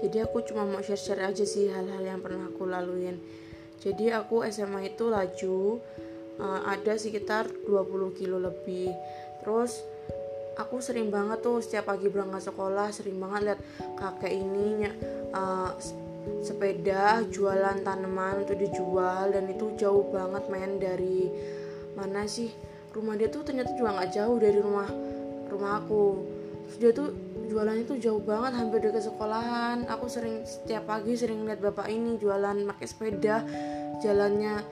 jadi aku cuma mau share-share aja sih hal-hal yang pernah aku laluin. Jadi aku SMA itu laju uh, ada sekitar 20 kilo lebih. Terus aku sering banget tuh setiap pagi berangkat sekolah sering banget lihat kakek ini uh, sepeda jualan tanaman tuh dijual. Dan itu jauh banget main dari mana sih? Rumah dia tuh ternyata juga nggak jauh dari rumah rumah aku. Terus dia tuh jualannya tuh jauh banget hampir dekat sekolahan. Aku sering setiap pagi sering lihat bapak ini jualan pakai sepeda jalannya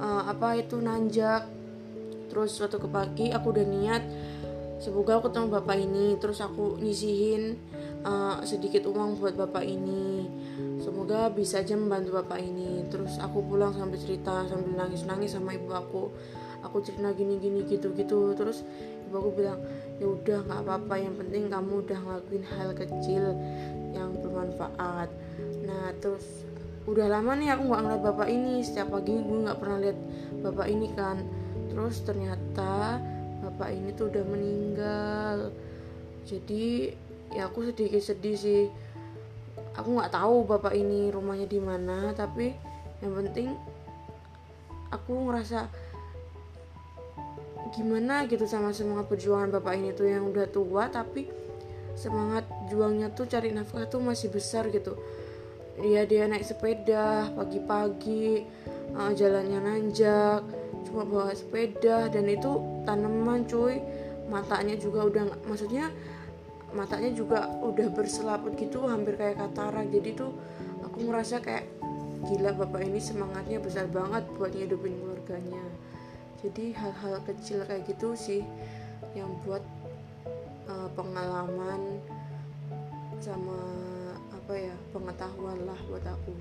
uh, apa itu nanjak. Terus suatu ke pagi aku udah niat semoga aku ketemu bapak ini. Terus aku nyisihin uh, sedikit uang buat bapak ini. Semoga bisa aja membantu bapak ini. Terus aku pulang sambil cerita sambil nangis nangis sama ibu aku aku cerita gini gini gitu gitu terus ibu aku bilang ya udah nggak apa apa yang penting kamu udah ngelakuin hal kecil yang bermanfaat. Nah terus udah lama nih aku nggak ngeliat bapak ini. Setiap pagi gue nggak pernah lihat bapak ini kan. Terus ternyata bapak ini tuh udah meninggal. Jadi ya aku sedikit sedih sih. Aku nggak tahu bapak ini rumahnya di mana tapi yang penting aku ngerasa gimana gitu sama semangat perjuangan bapak ini tuh yang udah tua tapi semangat juangnya tuh cari nafkah tuh masih besar gitu. Dia dia naik sepeda pagi-pagi uh, jalannya nanjak cuma bawa sepeda dan itu tanaman cuy. Matanya juga udah maksudnya matanya juga udah berselaput gitu hampir kayak katarak. Jadi tuh aku ngerasa kayak gila bapak ini semangatnya besar banget buat ngidupin keluarganya jadi hal-hal kecil kayak gitu sih yang buat uh, pengalaman sama apa ya pengetahuan lah buat aku